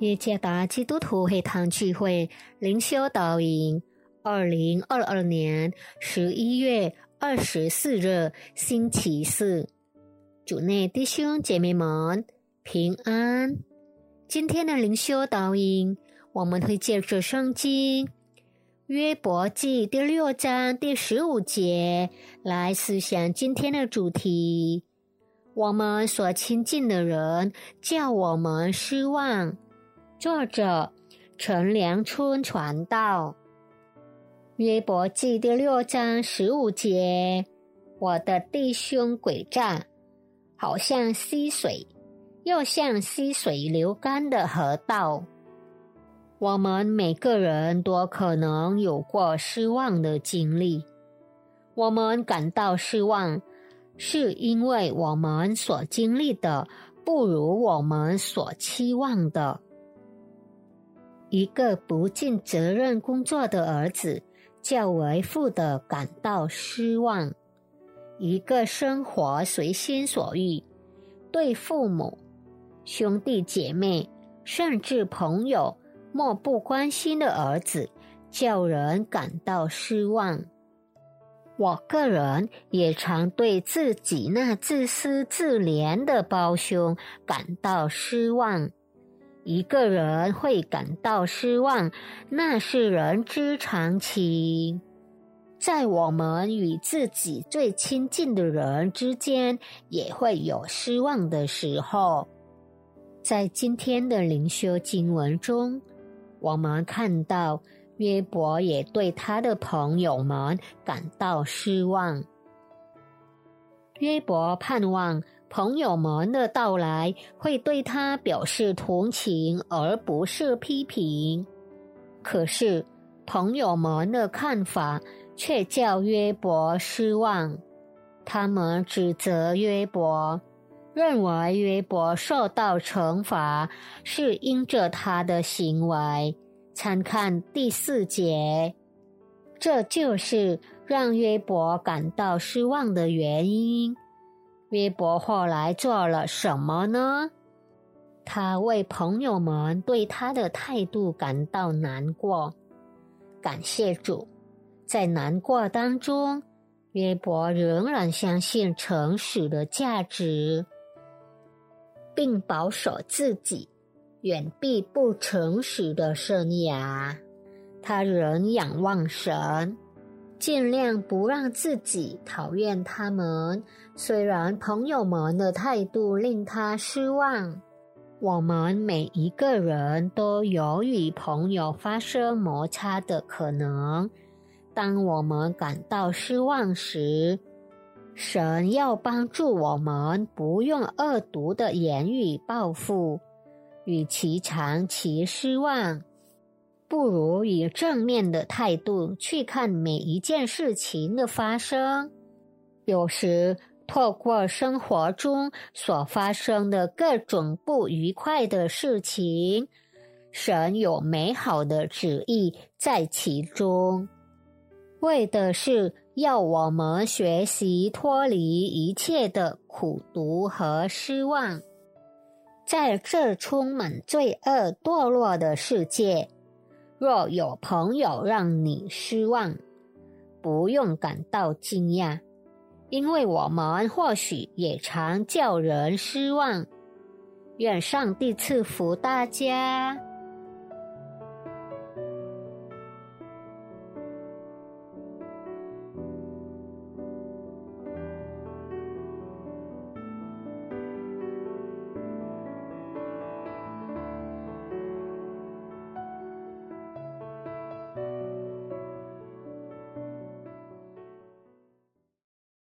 耶加达基督徒会堂聚会灵修导引，二零二二年十一月二十四日星期四，主内弟兄姐妹们平安。今天的灵修导引，我们会借着圣经约伯记第六章第十五节来思想今天的主题：我们所亲近的人叫我们失望。作者陈良春传道，约伯记第六章十五节：我的弟兄诡诈，好像溪水，又像溪水流干的河道。我们每个人都可能有过失望的经历。我们感到失望，是因为我们所经历的不如我们所期望的。一个不尽责任工作的儿子，较为父的感到失望；一个生活随心所欲、对父母、兄弟姐妹甚至朋友漠不关心的儿子，叫人感到失望。我个人也常对自己那自私自怜的胞兄感到失望。一个人会感到失望，那是人之常情。在我们与自己最亲近的人之间，也会有失望的时候。在今天的灵修经文中，我们看到约伯也对他的朋友们感到失望。约伯盼望。朋友们的到来会对他表示同情，而不是批评。可是，朋友们的看法却叫约伯失望。他们指责约伯，认为约伯受到惩罚是因着他的行为。参看第四节，这就是让约伯感到失望的原因。约伯后来做了什么呢？他为朋友们对他的态度感到难过。感谢主，在难过当中，约伯仍然相信诚实的价值，并保守自己，远避不诚实的生涯。他仍仰望神。尽量不让自己讨厌他们。虽然朋友们的态度令他失望，我们每一个人都有与朋友发生摩擦的可能。当我们感到失望时，神要帮助我们不用恶毒的言语报复，与其长期失望。不如以正面的态度去看每一件事情的发生。有时，透过生活中所发生的各种不愉快的事情，神有美好的旨意在其中，为的是要我们学习脱离一切的苦毒和失望。在这充满罪恶堕落的世界。若有朋友让你失望，不用感到惊讶，因为我们或许也常叫人失望。愿上帝赐福大家。